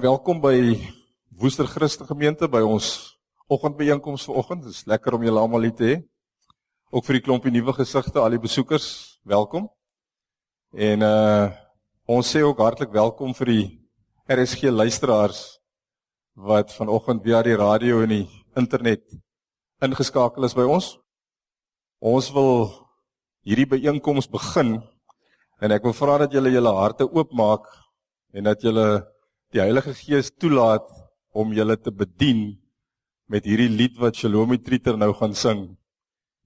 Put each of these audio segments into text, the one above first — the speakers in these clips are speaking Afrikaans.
Welkom by Woester Christen Gemeente by ons oggendbijeenkoms vanoggend. Dit is lekker om julle almal hier te hê. Ook vir die klompie nuwe gesigte, al die besoekers, welkom. En uh ons sê ook hartlik welkom vir die RSG luisteraars wat vanoggend via die radio en die internet ingeskakel is by ons. Ons wil hierdie byeenkoms begin en ek wil vra dat julle julle harte oopmaak en dat julle die Heilige Gees toelaat om julle te bedien met hierdie lied wat Shalom Triter nou gaan sing.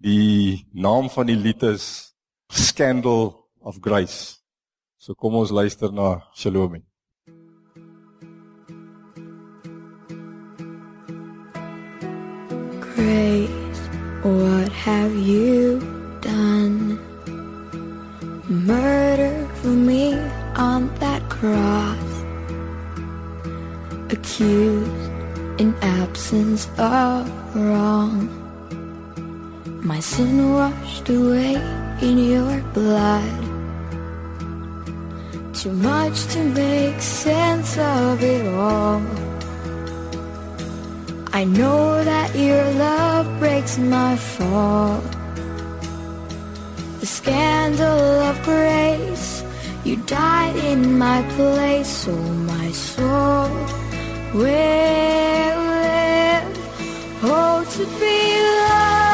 Die naam van die lied is Scandal of Grace. So kom ons luister na Shalom. Grace, what have you done? Murder for me on that cross accused in absence of wrong. My sin washed away in your blood. Too much to make sense of it all. I know that your love breaks my fall. The scandal of grace, you died in my place, oh my soul where, where, oh to be loved.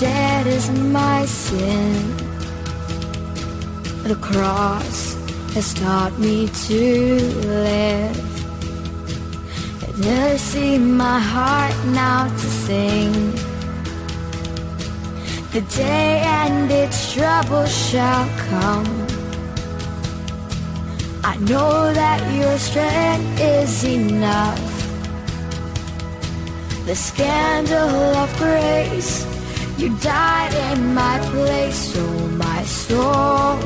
Dead as my sin. The cross has taught me to live. And mercy, my heart now to sing. The day and its trouble shall come. I know that your strength is enough. The scandal of grace, you died in my place, so my soul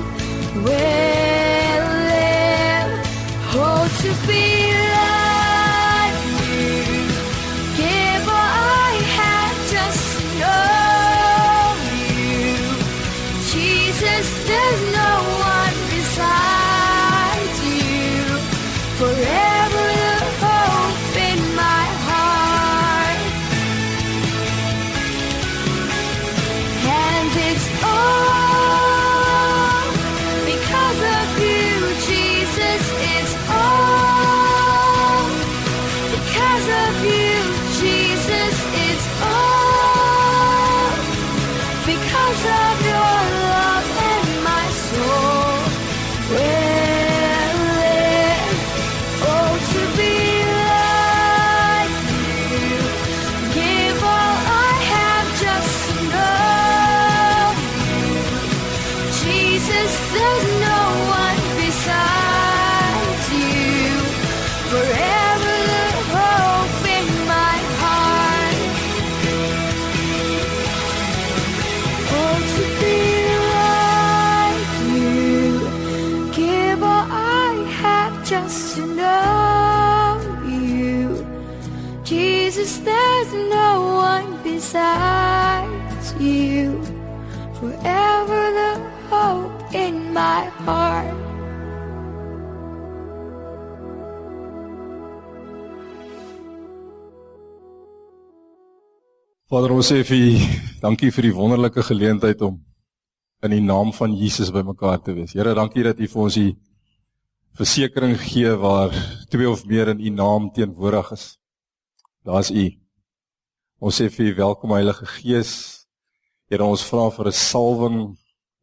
will live. Oh, to be Vader, ons sê vir U, dankie vir die wonderlike geleentheid om in die naam van Jesus bymekaar te wees. Here, dankie dat U vir ons die versekering gee waar twee of meer in U naam teenwoordig is. Daar's U. Ons sê vir U welkom Heilige Gees. Here ons vra vir 'n salwing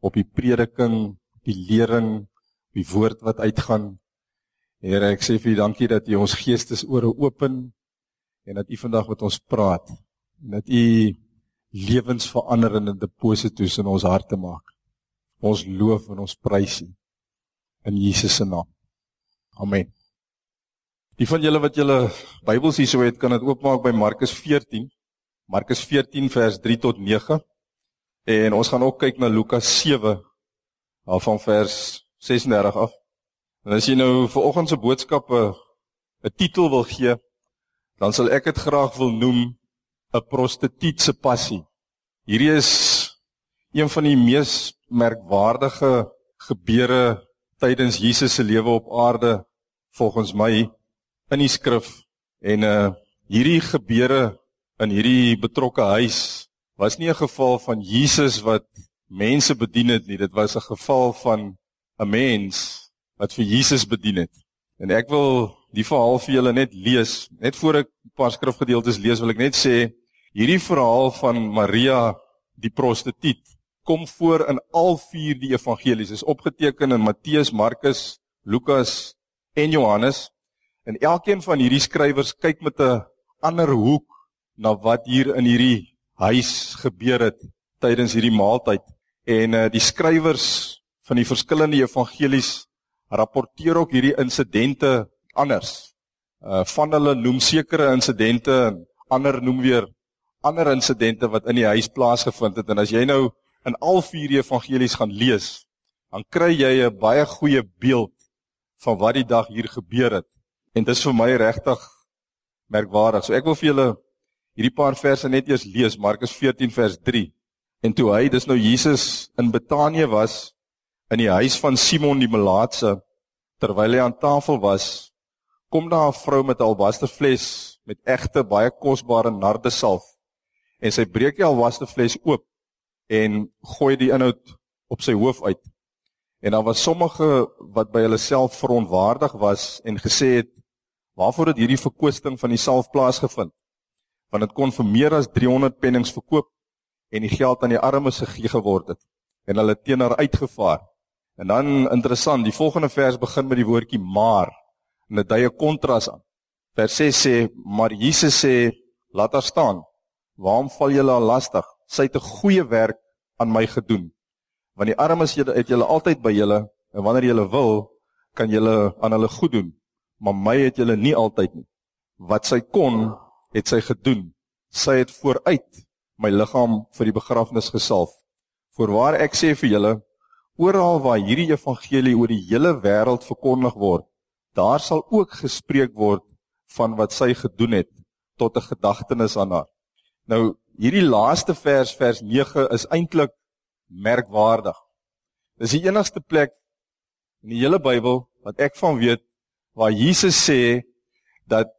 op die prediking, die lering, die woord wat uitgaan. Here, ek sê vir U dankie dat U ons geestesore open en dat U vandag met ons praat dat U lewensveranderende deposito's in ons harte maak. Ons loof en ons prys U in Jesus se naam. Amen. Die van julle wat julle Bybels hier sou het, kan dit oopmaak by Markus 14. Markus 14 vers 3 tot 9. En ons gaan ook kyk na Lukas 7 van vers 36 af. En as jy nou vir oggend se boodskappe 'n titel wil gee, dan sal ek dit graag wil noem 'n prostituut se passie. Hierdie is een van die mees merkwaardige gebeure tydens Jesus se lewe op aarde volgens my in die skrif. En uh hierdie gebeure in hierdie betrokke huis was nie 'n geval van Jesus wat mense bedien het nie. Dit was 'n geval van 'n mens wat vir Jesus bedien het. En ek wil die verhaal vir julle net lees. Net voor ek 'n paar skrifgedeeltes lees wil ek net sê hierdie verhaal van Maria die prostituut kom voor in al vier die evangelies is opgeteken in Matteus, Markus, Lukas en Johannes En elkeen van hierdie skrywers kyk met 'n ander hoek na wat hier in hierdie huis gebeur het tydens hierdie maaltyd. En uh, die skrywers van die verskillende evangelies rapporteer ook hierdie insidente anders. Uh van hulle noem sekere insidente en ander noem weer ander insidente wat in die huis plaasgevind het. En as jy nou in al vier evangelies gaan lees, dan kry jy 'n baie goeie beeld van wat die dag hier gebeur het. En dit is vir my regtig merkwaardig. So ek wil vir julle hierdie paar verse net eers lees, Markus 14 vers 3. En toe hy, dis nou Jesus in Betanië was in die huis van Simon die Melaatse, terwyl hy aan tafel was, kom daar 'n vrou met 'n albasterfles met egte baie kosbare nardesalf. En sy breek die albasterfles oop en gooi die inhoud op sy hoof uit. En daar was sommige wat by hulle self verontwaardig was en gesê het Waarvoor het hierdie verkwisting van die salf plaasgevind? Want dit kon vir meer as 300 pennings verkoop en die geld aan die armes gegee geword het en hulle teen haar uitgevaar. En dan interessant, die volgende vers begin met die woordjie maar en dit dui 'n kontras aan. Vers 6 sê, maar Jesus sê, laat haar staan. Waarom val julle haar lastig? Sy het 'n goeie werk aan my gedoen. Want die armes het julle altyd by julle en wanneer julle wil, kan julle aan hulle goed doen maar my het julle nie altyd nie. Wat sy kon, het sy gedoen. Sy het vooruit my liggaam vir die begrafnis gesalf. Voorwaar ek sê vir julle, oral waar hierdie evangelie oor die hele wêreld verkondig word, daar sal ook gespreek word van wat sy gedoen het tot 'n gedagtenis aan haar. Nou hierdie laaste vers vers 9 is eintlik merkwaardig. Dis die enigste plek in die hele Bybel wat ek van weet waar Jesus sê dat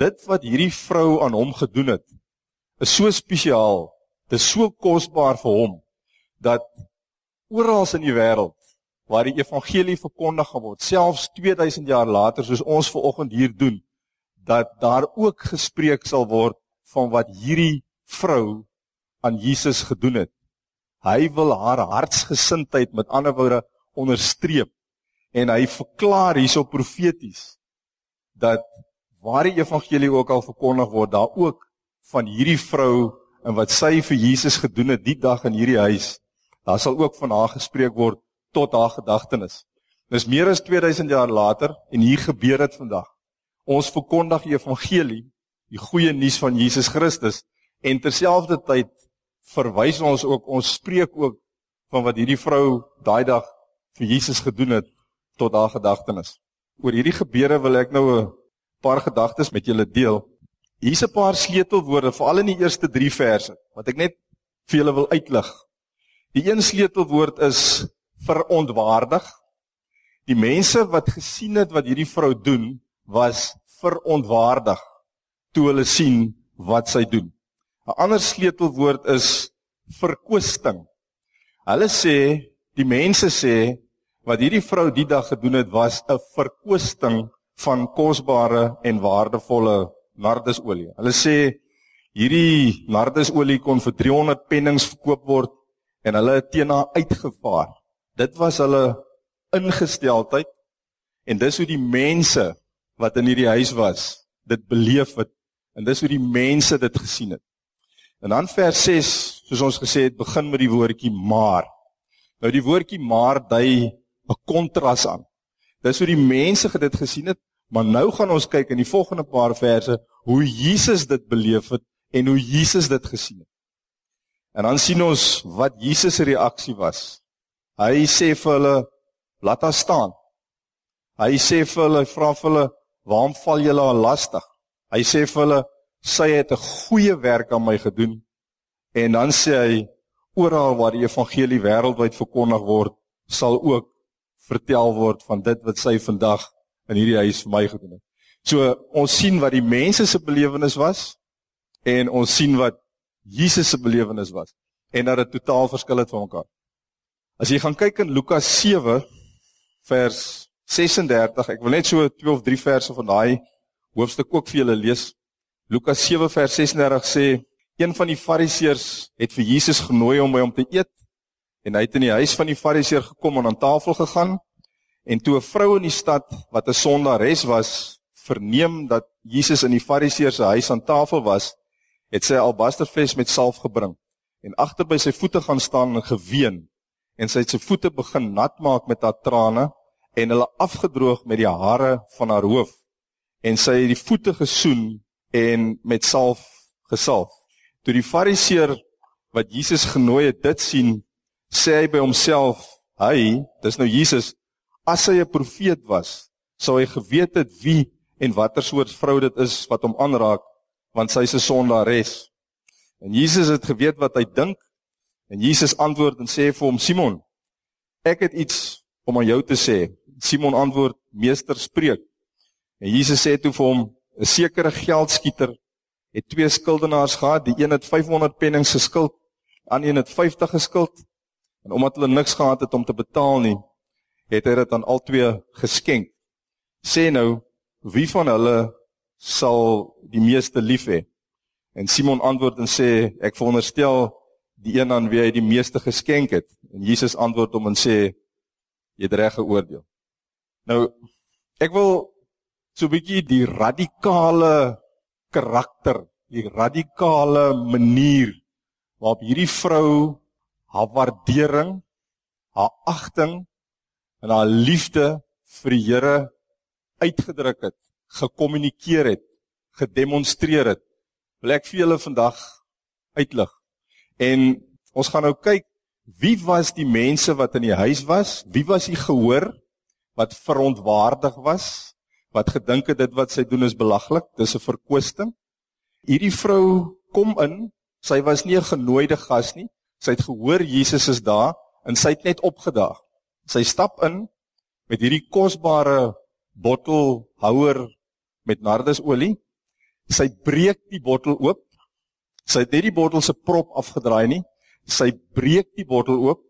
dit wat hierdie vrou aan hom gedoen het is so spesiaal, dit is so kosbaar vir hom dat oral in die wêreld waar die evangelie verkondig word, selfs 2000 jaar later soos ons ver oggend hier doen, dat daar ook gespreek sal word van wat hierdie vrou aan Jesus gedoen het. Hy wil haar hartsgesindheid met ander woorde onderstreep en hy verklaar hierso profeties dat waar die evangelie ook al verkondig word, daar ook van hierdie vrou en wat sy vir Jesus gedoen het die dag in hierdie huis, daar sal ook van haar gespreek word tot haar gedagtenis. Dis meer as 2000 jaar later en hier gebeur dit vandag. Ons verkondig die evangelie, die goeie nuus van Jesus Christus en terselfdertyd verwys ons ook ons spreek ook van wat hierdie vrou daai dag vir Jesus gedoen het tot haar gedagtenis. Oor hierdie gebeure wil ek nou 'n paar gedagtes met julle deel. Hier's 'n paar sleutelwoorde veral in die eerste 3 verse wat ek net vir julle wil uitlig. Die een sleutelwoord is verontwaardig. Die mense wat gesien het wat hierdie vrou doen, was verontwaardig toe hulle sien wat sy doen. 'n Ander sleutelwoord is verkwisting. Hulle sê, die mense sê wat hierdie vrou die dag gedoen het was 'n verkwisting van kosbare en waardevolle nardusolie. Hulle sê hierdie nardusolie kon vir 300 pennings verkoop word en hulle het teen haar uitgevaar. Dit was hulle ingesteldheid en dis hoe die mense wat in hierdie huis was dit beleef het en dis hoe die mense dit gesien het. En dan vers 6, soos ons gesê het, begin met die woordjie maar. Nou die woordjie maar dui 'n kontras aan. Dis hoe die mense dit gesien het, maar nou gaan ons kyk in die volgende paar verse hoe Jesus dit beleef het en hoe Jesus dit gesien het. En dan sien ons wat Jesus se reaksie was. Hy sê vir hulle, "Laat haar staan." Hy sê vir hulle, vra vir hulle, "Waarom val julle haar lastig?" Hy sê vir hulle, "Sy het 'n goeie werk aan my gedoen." En dan sê hy, "Oral waar die evangelie wêreldwyd verkondig word, sal ook vertel word van dit wat sy vandag in hierdie huis vir my gedoen het." So ons sien wat die mense se belewenis was en ons sien wat Jesus se belewenis was en dat dit totaal verskil het van mekaar. As jy gaan kyk in Lukas 7 vers 36, ek wil net so 2 of 3 verse van daai hoofstuk ook vir julle lees. Lukas 7 vers 36 sê een van die fariseërs het vir Jesus genooi om by hom te eet en hy het in die huis van die fariseer gekom en aan tafel gegaan en toe 'n vrou in die stad wat 'n sondares was verneem dat Jesus in die fariseer se huis aan tafel was het sy albasterfles met salf gebring en agter by sy voete gaan staan en geween en sy het sy voete begin nat maak met haar trane en hulle afgedroog met die hare van haar hoof en sy het die voete gesoen en met salf gesalf. Toe die fariseer wat Jesus genooi het dit sien, sê hy by homself, hy, dis nou Jesus, as hy 'n profeet was, sou hy geweet het wie en watter soort vrou dit is wat hom aanraak, want sy is 'n sondares. En Jesus het geweet wat hy dink en Jesus antwoord en sê vir hom Simon, ek het iets om aan jou te sê. Simon antwoord: Meester, spreek. En Jesus sê toe vir hom: 'n sekere geldskieter het twee skuldenaars gehad. Die een het 500 pennings geskuld, aan een het 50 geskuld. En omdat hulle niks gehad het om te betaal nie, het hy dit aan albei geskenk. Sê nou, wie van hulle sal die meeste lief hê? En Simon antwoord en sê: Ek veronderstel die een aan wie hy die meeste geskenk het. En Jesus antwoord hom en sê: Jy het reg geoordeel. Nou ek wil so 'n bietjie die radikale karakter, die radikale manier waarop hierdie vrou haar waardering, haar agting en haar liefde vir die Here uitgedruk het, gekommunikeer het, gedemonstreer het. Wil ek vir julle vandag uitlig. En ons gaan nou kyk wie was die mense wat in die huis was? Wie was die gehoor? wat verontwaardig was, wat gedink het dit wat sy doen is belaglik, dis 'n verkwisting. Hierdie vrou kom in, sy was nie 'n genooide gas nie. Sy het gehoor Jesus is daar en sy het net opgedaag. Sy stap in met hierdie kosbare bottelhouer met nardusolie. Sy breek die bottel oop. Sy het net die bottel se prop afgedraai nie. Sy breek die bottel oop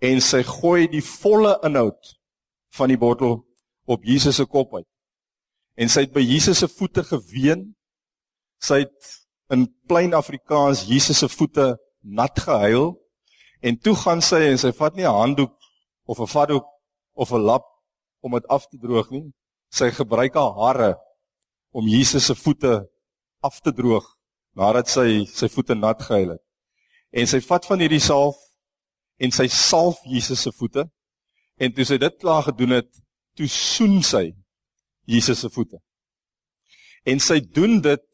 en sy gooi die volle inhoud van die bottel op Jesus se kop uit. En sy het by Jesus se voete geween. Sy het in plain Afrikaans Jesus se voete nat gehuil en toe gaan sy en sy vat nie 'n handdoek of 'n vatdoek of 'n lap om dit af te droog nie. Sy gebruik haar hare om Jesus se voete af te droog nadat sy sy voete nat gehuil het. En sy vat van hierdie salf en sy salf Jesus se voete En toe sy dit klaar gedoen het, toe soen sy Jesus se voete. En sy doen dit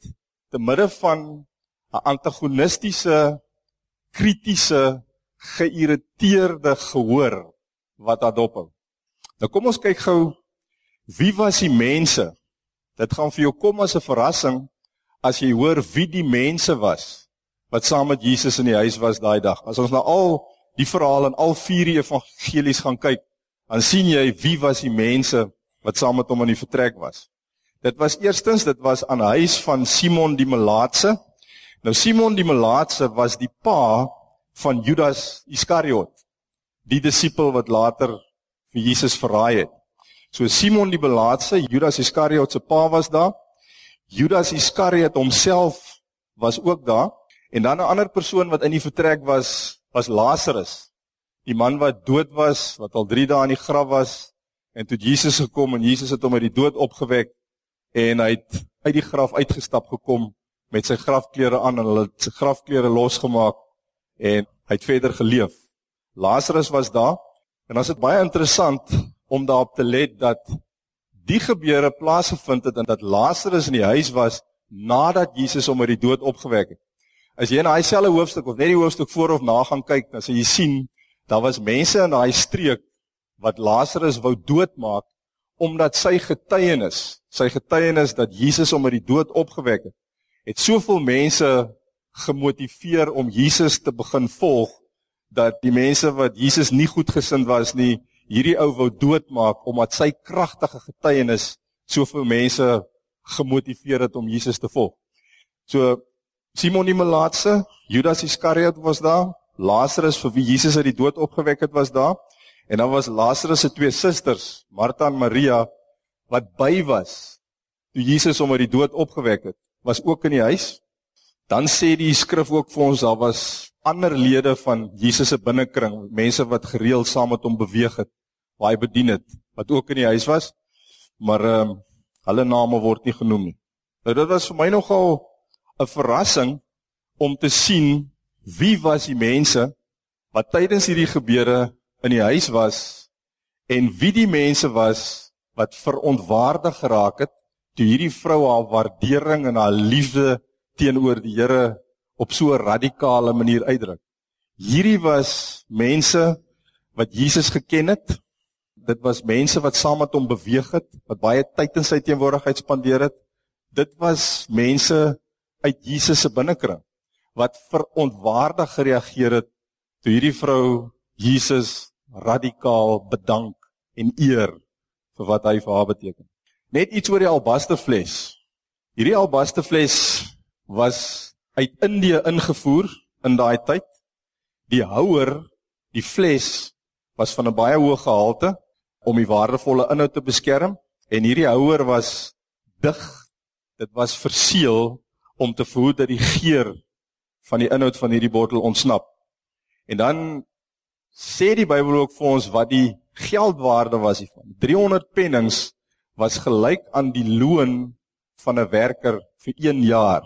te midde van 'n antagonistiese, kritiese, geïrriteerde gehoor wat haar dophou. Nou kom ons kyk gou wie was die mense? Dit gaan vir jou kom as 'n verrassing as jy hoor wie die mense was wat saam met Jesus in die huis was daai dag. As ons na al die verhale in al vier evangelies gaan kyk, dan sien jy wie was die mense wat saam met hom in die vertrek was. Dit was eerstens dit was aan huis van Simon die Melaatse. Nou Simon die Melaatse was die pa van Judas Iskariot, die disipel wat later vir Jesus verraai het. So Simon die Melaatse, Judas Iskariot se pa was daar. Judas Iskariot homself was ook daar en dan 'n ander persoon wat in die vertrek was was Lazarus. Die man wat dood was, wat al 3 dae in die graf was en toe Jesus gekom en Jesus het hom uit die dood opgewek en hy het uit die graf uitgestap gekom met sy grafklere aan en hulle sy grafklere losgemaak en hy het verder geleef. Lazarus was daar en dit is baie interessant om daarop te let dat die gebeure plaasgevind het en dat Lazarus in die huis was nadat Jesus hom uit die dood opgewek het. As jy in daai selfe hoofstuk of net die hoofstuk voor of na gaan kyk, dan sal jy sien daar was mense in daai streek wat Lazarus wou doodmaak omdat sy getuienis, sy getuienis dat Jesus hom uit die dood opgewek het, het soveel mense gemotiveer om Jesus te begin volg dat die mense wat Jesus nie goedgesind was nie, hierdie ou wou doodmaak omdat sy kragtige getuienis soveel mense gemotiveer het om Jesus te volg. So Simon die Melaatse, Judas Iskariot was daar, Lazarus vir wie Jesus uit die dood opgewek het was daar en dan was Lazarus se twee susters, Martha en Maria wat by was toe Jesus hom uit die dood opgewek het, was ook in die huis. Dan sê die skrif ook vir ons daar was ander lede van Jesus se binnekring, mense wat gereeld saam met hom beweeg het, waar hy bedien het, wat ook in die huis was. Maar ehm um, hulle name word nie genoem nie. Nou dit was vir my nogal 'n verrassing om te sien wie was die mense wat tydens hierdie gebeure in die huis was en wie die mense was wat verontwaardig geraak het toe hierdie vrou haar waardering en haar liefde teenoor die Here op so 'n radikale manier uitdruk. Hierdie was mense wat Jesus geken het. Dit was mense wat saam met hom beweeg het, wat baie tyd in sy teenwoordigheid spandeer het. Dit was mense uit Jesus se binnekring wat verontwaardig gereageer het toe hierdie vrou Jesus radikaal bedank en eer vir wat hy vir haar beteken. Net iets oor die albasterfles. Hierdie albasterfles was uit Indië ingevoer in daai tyd. Die houer, die fles was van 'n baie hoë gehalte om die waardevolle inhoud te beskerm en hierdie houer was dig. Dit was verseël om te verhoed dat die geur van die inhoud van hierdie bottel ontsnap. En dan sê die Bybel ook vir ons wat die geldwaarde was hiervan. 300 pennings was gelyk aan die loon van 'n werker vir 1 jaar.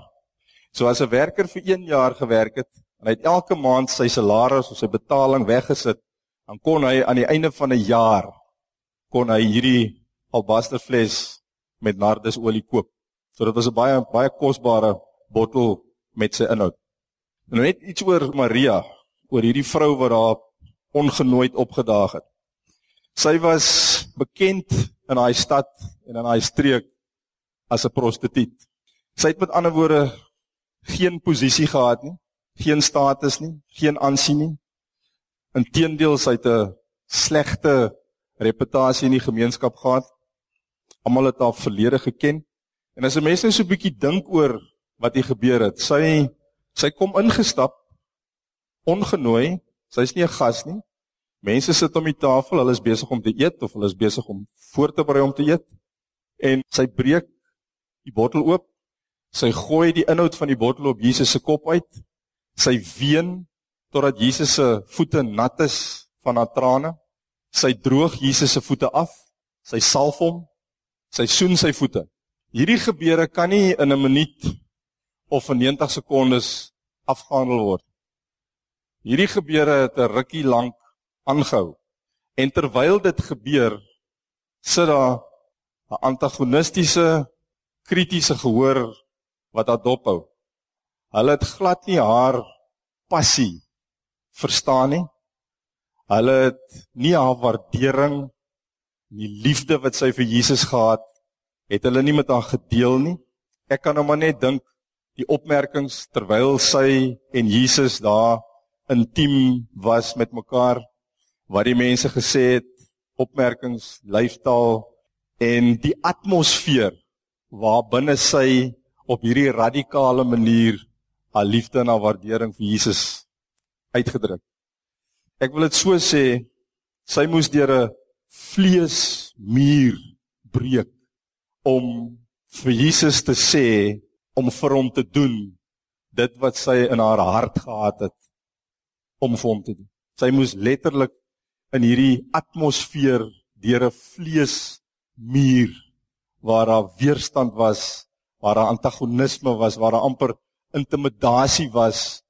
So as 'n werker vir 1 jaar gewerk het en hy het elke maand sy salaris of sy betaling weggesit, dan kon hy aan die einde van 'n jaar kon hy hierdie albasterfles met nardusolie koop. So dit was 'n baie baie kosbare bottel met sy inhoud. Nou net iets oor Maria, oor hierdie vrou wat daar ongenooid opgedaag het. Sy was bekend in haar stad en in haar streek as 'n prostituut. Sy het met ander woorde geen posisie gehad nie, geen status nie, geen aansien nie. Inteendeel sy het 'n slegte reputasie in die gemeenskap gehad. Almal het haar verlede geken. En as 'n mens net so 'n bietjie dink oor wat hier gebeur het, sy sy kom ingestap ongenooi, sy's nie 'n gas nie. Mense sit om die tafel, hulle is besig om te eet of hulle is besig om voor te berei om te eet. En sy breek die bottel oop Sy gooi die inhoud van die bottel op Jesus se kop uit. Sy ween totdat Jesus se voete nat is van haar trane. Sy droog Jesus se voete af. Sy salf hom. Sy soen sy voete. Hierdie gebeure kan nie in 'n minuut of in 90 sekondes afgehandel word. Hierdie gebeure het 'n rukkie lank aangehou. En terwyl dit gebeur, sit daar 'n antagonistiese kritiese gehoor wat haar dophou. Hulle het glad nie haar passie verstaan nie. Hulle het nie haar waardering nie liefde wat sy vir Jesus gehad het hulle nie met haar gedeel nie. Ek kan nou maar net dink die opmerkings terwyl sy en Jesus daar intiem was met mekaar wat die mense gesê het opmerkings lyfstaal en die atmosfeer waar binne sy op hierdie radikale manier haar liefde en haar waardering vir Jesus uitgedruk. Ek wil dit so sê, sy moes deur 'n vleesmuur breek om vir Jesus te sê om vir hom te doen dit wat sy in haar hart gehad het om vir hom te doen. Sy moes letterlik in hierdie atmosfeer deur 'n vleesmuur waar daar weerstand was, waar daar antagonisme was, waar daar amper intimidasie was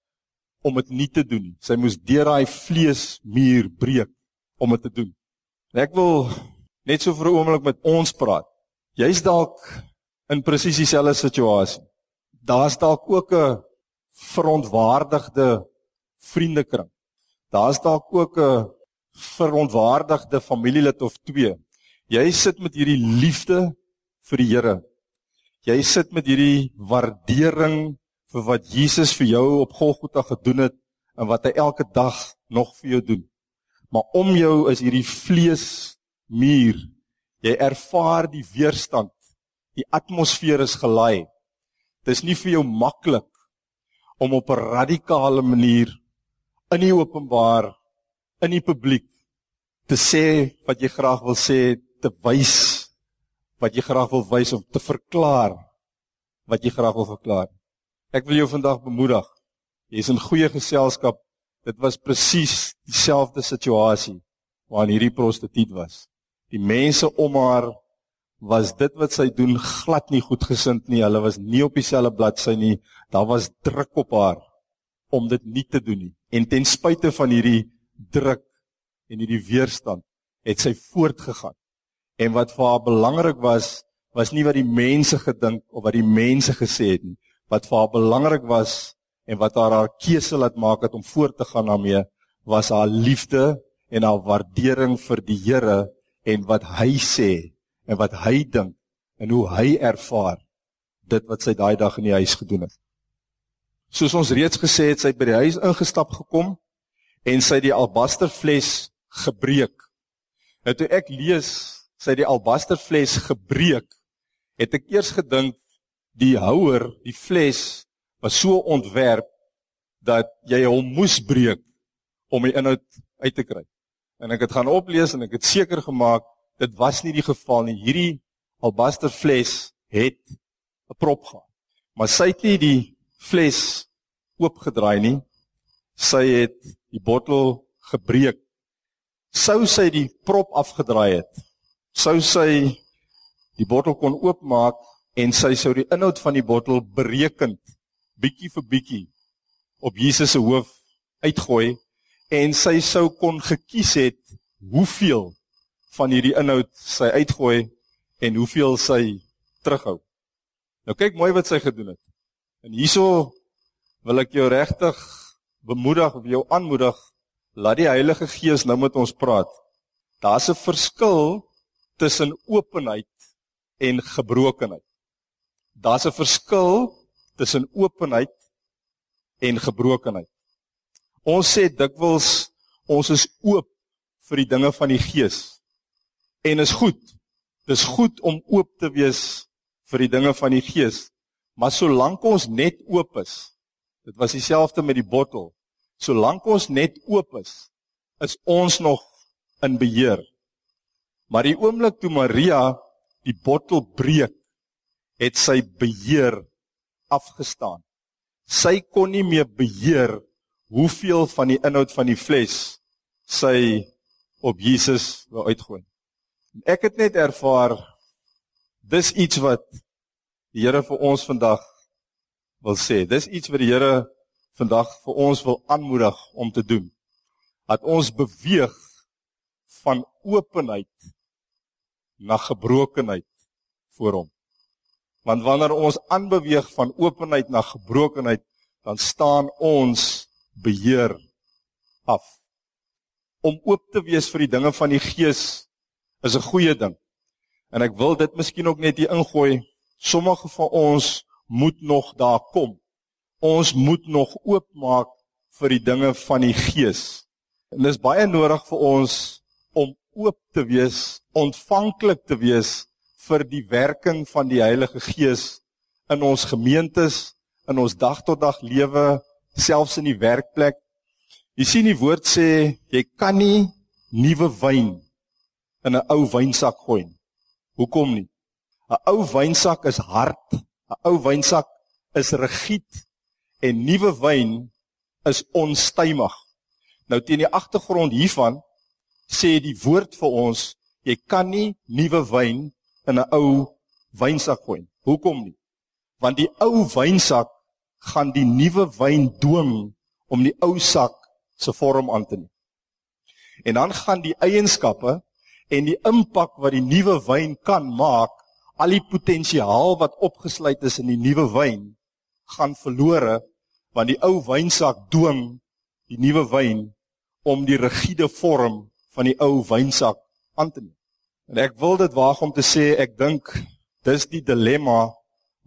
om dit nie te doen. Sy moes deur daai vleesmuur breek om dit te doen. En ek wil net so vir 'n oomblik met ons praat. Jy's dalk in presies dieselfde situasie. Daar's dalk ook 'n verontwaardigde vriendekring. Daar's dalk ook 'n verontwaardigde familielid of twee. Jy sit met hierdie liefde vir die Here. Jy sit met hierdie waardering vir wat Jesus vir jou op Golgotha gedoen het en wat hy elke dag nog vir jou doen. Maar om jou is hierdie vlees muur. Jy ervaar die weerstand Die atmosfeer is gelaai. Dis nie vir jou maklik om op 'n radikale manier in die openbaar in die publiek te sê wat jy graag wil sê, te wys wat jy graag wil wys of te verklaar wat jy graag wil verklaar. Ek wil jou vandag bemoedig. Jy's in goeie geselskap. Dit was presies dieselfde situasie waarin hierdie prostituut was. Die mense om haar was dit wat sy doen glad nie goed gesind nie. Hulle was nie op dieselfde bladsy nie. Daar was druk op haar om dit nie te doen nie. En ten spyte van hierdie druk en hierdie weerstand, het sy voortgegaan. En wat vir haar belangrik was, was nie wat die mense gedink of wat die mense gesê het nie. Wat vir haar belangrik was en wat haar haar keuse laat maak het om voort te gaan daarmee, was haar liefde en haar waardering vir die Here en wat hy sê en wat hy dink en hoe hy ervaar dit wat sy daai dag in die huis gedoen het. Soos ons reeds gesê het, sy by die huis ingestap gekom en sy die albasterfles gebreek. Nou toe ek lees sy die albasterfles gebreek, het ek eers gedink die houer, die fles was so ontwerp dat jy hom moes breek om die inhoud uit te kry. En ek het gaan oplees en ek het seker gemaak dit was nie die geval nie. Hierdie albaster fles het 'n prop gehad. Maar sy het nie die fles oopgedraai nie. Sy het die bottel gebreek. Sou sy die prop afgedraai het, sou sy die bottel kon oopmaak en sy sou die inhoud van die bottel berekend bietjie vir bietjie op Jesus se hoof uitgooi en sy sou kon gekies het hoeveel van hierdie inhoud sy uitgooi en hoeveel sy terughou. Nou kyk mooi wat sy gedoen het. En hierso wil ek jou regtig bemoedig of jou aanmoedig, laat die Heilige Gees nou met ons praat. Daar's 'n verskil tussen openheid en gebrokenheid. Daar's 'n verskil tussen openheid en gebrokenheid. Ons sê dikwels ons is oop vir die dinge van die Gees en is goed. Dis goed om oop te wees vir die dinge van die Gees. Maar solank ons net oop is, dit was dieselfde met die bottel. Solank ons net oop is, is ons nog in beheer. Maar die oomblik toe Maria die bottel breek, het sy beheer afgestaan. Sy kon nie meer beheer hoeveel van die inhoud van die fles sy op Jesus wou uitgooi. Ek het net ervaar dis iets wat die Here vir ons vandag wil sê. Dis iets wat die Here vandag vir ons wil aanmoedig om te doen. Dat ons beweeg van openheid na gebrokenheid voor hom. Want wanneer ons aanbeweeg van openheid na gebrokenheid, dan staan ons beheer af. Om oop te wees vir die dinge van die Gees is 'n goeie ding. En ek wil dit miskien ook net hier ingooi. Sommige van ons moet nog daar kom. Ons moet nog oopmaak vir die dinge van die Gees. En dit is baie nodig vir ons om oop te wees, ontvanklik te wees vir die werking van die Heilige Gees in ons gemeentes, in ons dag tot dag lewe, selfs in die werkplek. Jy sien die woord sê jy kan nie nuwe wyn in 'n ou wynsak gooi. Hoekom nie? 'n ou wynsak is hard, 'n ou wynsak is rigied en nuwe wyn is onstuimig. Nou teen die agtergrond hiervan sê die woord vir ons, jy kan nie nuwe wyn in 'n ou wynsak gooi. Hoekom nie? Want die ou wynsak gaan die nuwe wyn dwing om die ou sak se vorm aan te neem. En dan gaan die eienskappe en die impak wat die nuwe wyn kan maak, al die potensiaal wat opgesluit is in die nuwe wyn, gaan verlore want die ou wynsak dwing die nuwe wyn om die rigiede vorm van die ou wynsak aan te neem. En ek wil dit waag om te sê ek dink dis die dilemma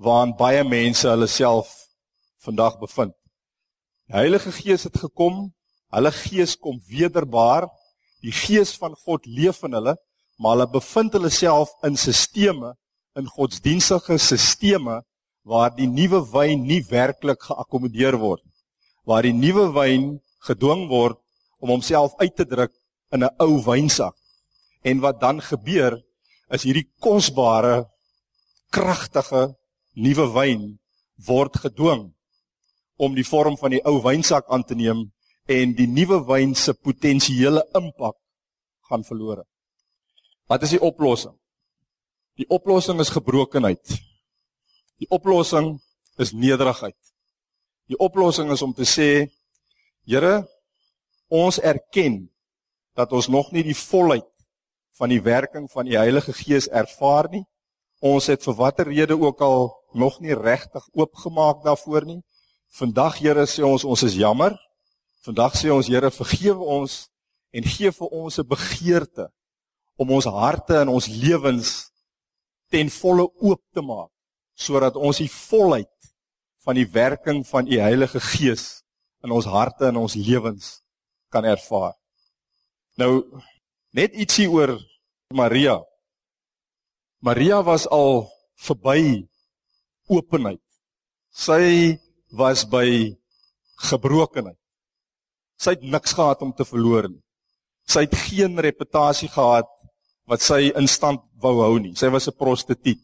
waarin baie mense hulle self vandag bevind. Die Heilige Gees het gekom, hulle gees kom wederbaar, die gees van God leef in hulle, maar hulle bevind hulle self in stelsels, in godsdienstige stelsels waar die nuwe wyn nie werklik geakkommodeer word, waar die nuwe wyn gedwing word om homself uit te druk in 'n ou wynsak. En wat dan gebeur is hierdie kosbare kragtige nuwe wyn word gedwing om die vorm van die ou wynsak aan te neem en die nuwe wyn se potensiële impak gaan verlore. Wat is die oplossing? Die oplossing is gebrokenheid. Die oplossing is nederigheid. Die oplossing is om te sê, Here, ons erken dat ons nog nie die volheid van die werking van die Heilige Gees ervaar nie. Ons het vir watter rede ook al nog nie regtig oopgemaak daarvoor nie. Vandag Here sê ons ons is jammer. Vandag sê ons Here vergewe ons en gee vir ons 'n begeerte om ons harte en ons lewens ten volle oop te maak sodat ons die volheid van die werking van u Heilige Gees in ons harte en ons lewens kan ervaar. Nou net ietsie oor Maria. Maria was al verby openheid. Sy was by gebrokenheid. Sy het niks gehad om te verloor nie. Sy het geen reputasie gehad wat sy in stand wou hou nie. Sy was 'n prostituut.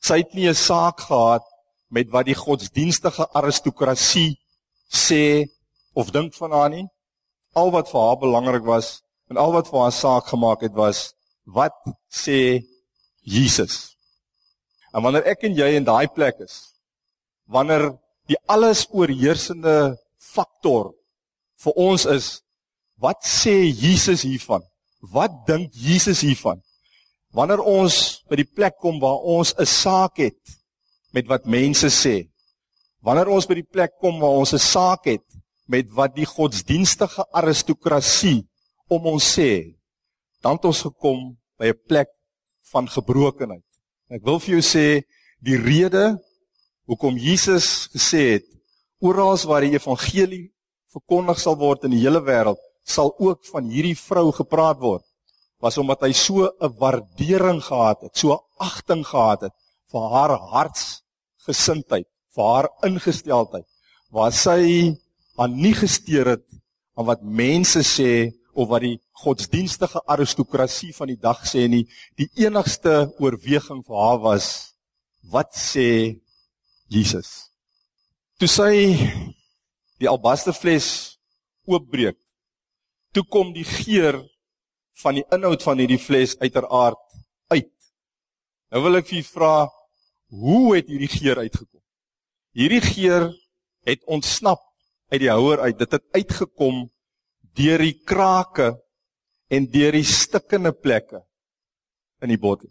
Sy het nie 'n saak gehad met wat die godsdienstige aristokrasie sê of dink van haar nie. Al wat vir haar belangrik was en al wat vir haar saak gemaak het was wat sê Jesus. En wanneer ek en jy in daai plek is, wanneer die alles oorheersende faktor vir ons is wat sê Jesus hiervan? Wat dink Jesus hiervan? Wanneer ons by die plek kom waar ons 'n saak het met wat mense sê. Wanneer ons by die plek kom waar ons 'n saak het met wat die godsdienstige aristokrasie om ons sê, dan het ons gekom by 'n plek van gebrokenheid. Ek wil vir jou sê die rede hoekom Jesus gesê het oral waar die evangelie verkondig sal word in die hele wêreld sal ook van hierdie vrou gepraat word was omdat hy so 'n waardering gehad het, so 'n agting gehad het vir haar hartsgesindheid, vir haar ingesteldheid waar sy aan nie gesteer het aan wat mense sê of wat die godsdienstige aristokrasie van die dag sê nie, die enigste oorweging vir haar was wat sê Jesus. Toe sy die albasterfles oopbreek, toe kom die geur van die inhoud van hierdie fles uiteraard uit. Nou wil ek vir u vra, hoe het hierdie geur uitgekom? Hierdie geur het ontsnap uit die houer uit. Dit het uitgekom deur die krake en deur die stikkende plekke in die bottel.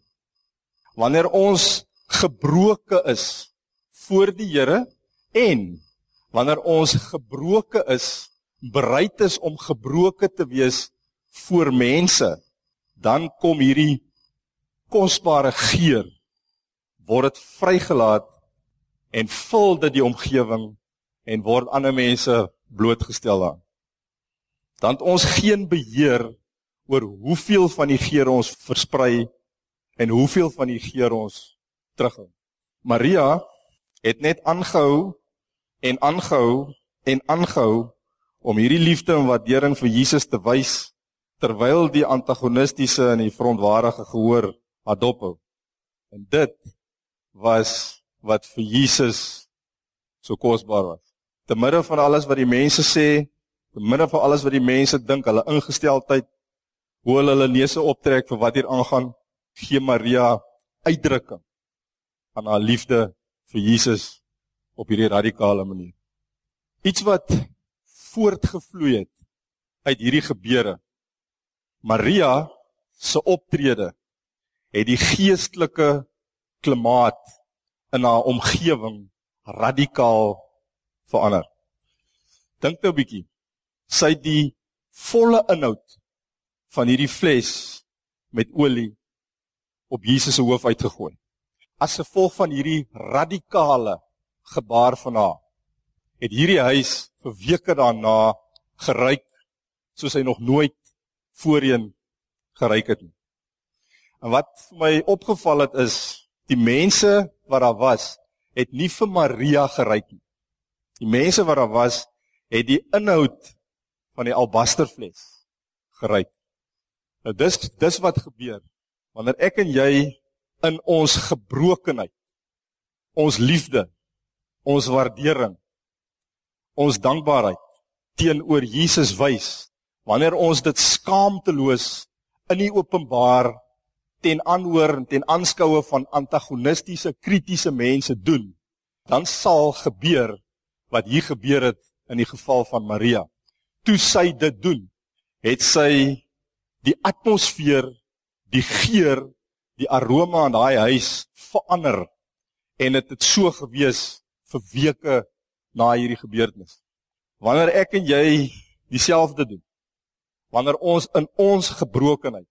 Wanneer ons gebroke is, voor die Here en wanneer ons gebroke is, bereid is om gebroke te wees voor mense, dan kom hierdie kosbare geur word dit vrygelaat en vul dit die omgewing en word ander mense blootgestel aan. Dan ons geen beheer oor hoeveel van die geur ons versprei en hoeveel van die geur ons terughou. Maria het net aangehou en aangehou en aangehou om hierdie liefde en waardering vir Jesus te wys terwyl die antagonistiese en die verontwaardige gehoor adop hou. En dit was wat vir Jesus so kosbaar was. Te midde van alles wat die mense sê, te midde van alles wat die mense dink, hulle ingesteldheid, hoe hulle hulle neuse optrek vir wat hier aangaan, gee Maria uitdrukking aan haar liefde vir Jesus op hierdie radikale manier. Iets wat voortgevloei het uit hierdie gebeure. Maria se optrede het die geestelike klimaat in haar omgewing radikaal verander. Dink nou 'n bietjie. Sy die volle inhoud van hierdie fles met olie op Jesus se hoof uitgegooi. As gevolg van hierdie radikale gebaar van haar het hierdie huis vir weke daarna geruik soos hy nog nooit voorheen geruik het nie. En wat vir my opgeval het is die mense wat daar was, het nie vir Maria geruik nie. Die mense wat daar was, het die inhoud van die albasterfles geruik. Nou dis dis wat gebeur wanneer ek en jy in ons gebrokenheid, ons liefde, ons waardering, ons dankbaarheid teenoor Jesus wys, wanneer ons dit skaamteloos in die openbaar ten aanhoor en ten aanskoue van antagonistiese kritiese mense doen, dan sal gebeur wat hier gebeur het in die geval van Maria. Toe sy dit doen, het sy die atmosfeer, die geur, die aroma in daai huis verander en dit het, het so gewees vir weke na hierdie gebeurtenis. Wanneer ek en jy dieselfde doen, wanneer ons in ons gebrokenheid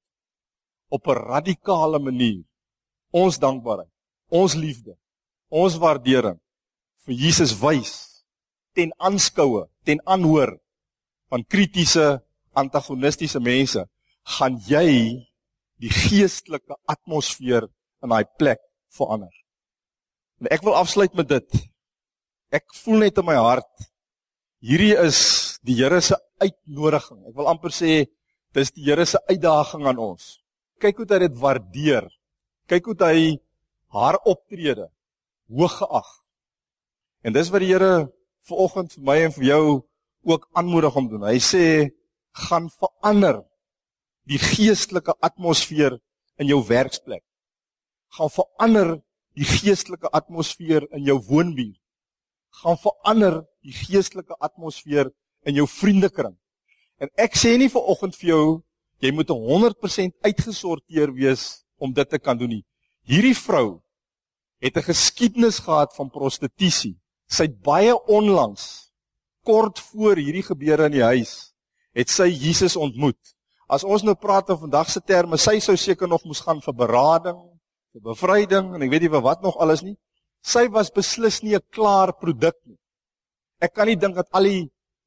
op 'n radikale manier ons dankbaarheid, ons liefde, ons waardering vir Jesus wys ten aanskoue, ten aanhoor van kritiese antagonistiese mense, gaan jy die geestelike atmosfeer in daai plek verander. En ek wil afsluit met dit. Ek voel net in my hart hierdie is die Here se uitnodiging. Ek wil amper sê dis die Here se uitdaging aan ons kyk hoe hy dit waardeer. Kyk hoe hy haar optrede hoog geag. En dis wat die Here vanoggend vir my en vir jou ook aanmoedig om doen. Hy sê gaan verander die geestelike atmosfeer in jou werksplek. Gaan verander die geestelike atmosfeer in jou woonbuurt. Gaan verander die geestelike atmosfeer in jou vriendekring. En ek sê nie vir oggend vir jou Jy moet 100% uitgesorteer wees om dit te kan doen nie. Hierdie vrou het 'n geskiedenis gehad van prostitusie. Sy het baie onlangs kort voor hierdie gebeure in die huis het sy Jesus ontmoet. As ons nou praat van vandag se terme, sy sou seker nog moes gaan vir berading, vir bevryding en ek weet nie vir wat nog alles nie. Sy was beslis nie 'n klaar produk nie. Ek kan nie dink dat al die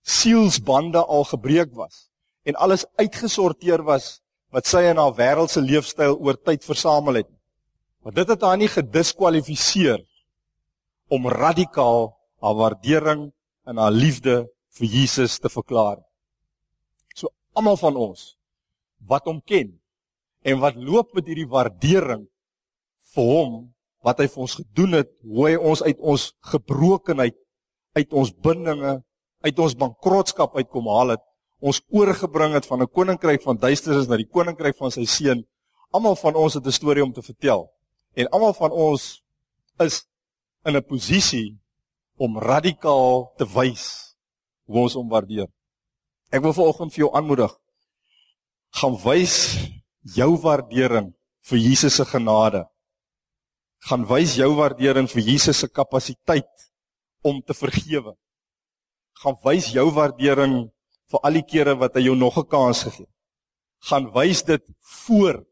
sielsbande al gebreek was en alles uitgesorteer was wat sy in haar wêreldse leefstyl oor tyd versamel het. Maar dit het haar nie gediskwalifiseer om radikaal haar waardering en haar liefde vir Jesus te verklaar. So almal van ons wat hom ken en wat loop met hierdie waardering vir hom wat hy vir ons gedoen het, hoe hy ons uit ons gebrokenheid, uit ons bindinge, uit ons bankrotskap uitkom haal het, ons oorgebring het van 'n koninkryk van duisternis na die koninkryk van sy seun. Almal van ons het 'n storie om te vertel. En almal van ons is in 'n posisie om radikaal te wys hoe ons hom waardeer. Ek wil vanoggend vir jou aanmoedig. Gaan wys jou waardering vir Jesus se genade. Gaan wys jou waardering vir Jesus se kapasiteit om te vergewe. Gaan wys jou waardering vir al die kere wat hy jou nog 'n kans gegee het. Gaan wys dit voor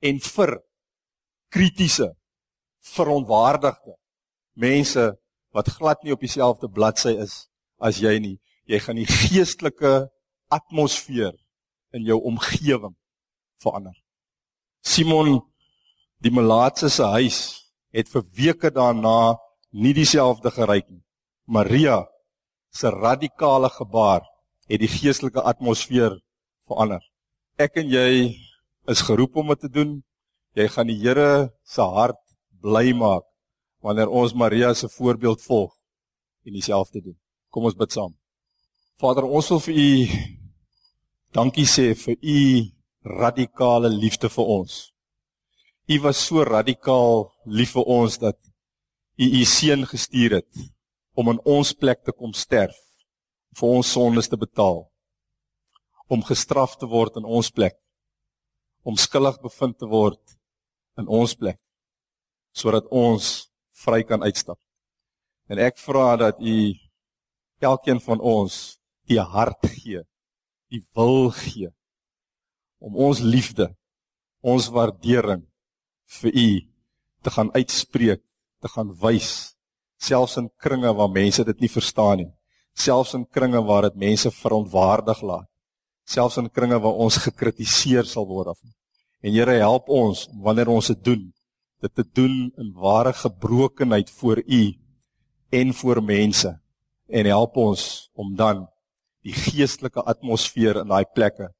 en vir kritiese verontwaardigde mense wat glad nie op dieselfde bladsy is as jy nie. Jy gaan die geestelike atmosfeer in jou omgewing verander. Simon die Melaatse se huis het vir weke daarna nie dieselfde geryk nie. Maria se radikale gebaar het die geestelike atmosfeer verander. Ek en jy is geroep om dit te doen. Jy gaan die Here se hart bly maak wanneer ons Maria se voorbeeld volg en dieselfde doen. Kom ons bid saam. Vader, ons wil vir u dankie sê vir u radikale liefde vir ons. U was so radikaal lief vir ons dat u u seun gestuur het om in ons plek te kom sterf vir ons sondes te betaal om gestraf te word in ons plek om skuldig bevind te word in ons plek sodat ons vry kan uitstap. En ek vra dat u elkeen van ons die hart gee, die wil gee om ons liefde, ons waardering vir u te gaan uitspreek, te gaan wys, selfs in kringe waar mense dit nie verstaan nie, selfs in kringe waar dit mense verontwaardig laat, selfs in kringe waar ons gekritiseer sal word af. En Here help ons wanneer ons dit doen, dit te doen in ware gebrokenheid voor U en voor mense en help ons om dan die geestelike atmosfeer in daai plekke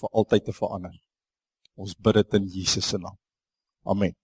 vir altyd te verander. Ons bid dit in Jesus se naam. Amen.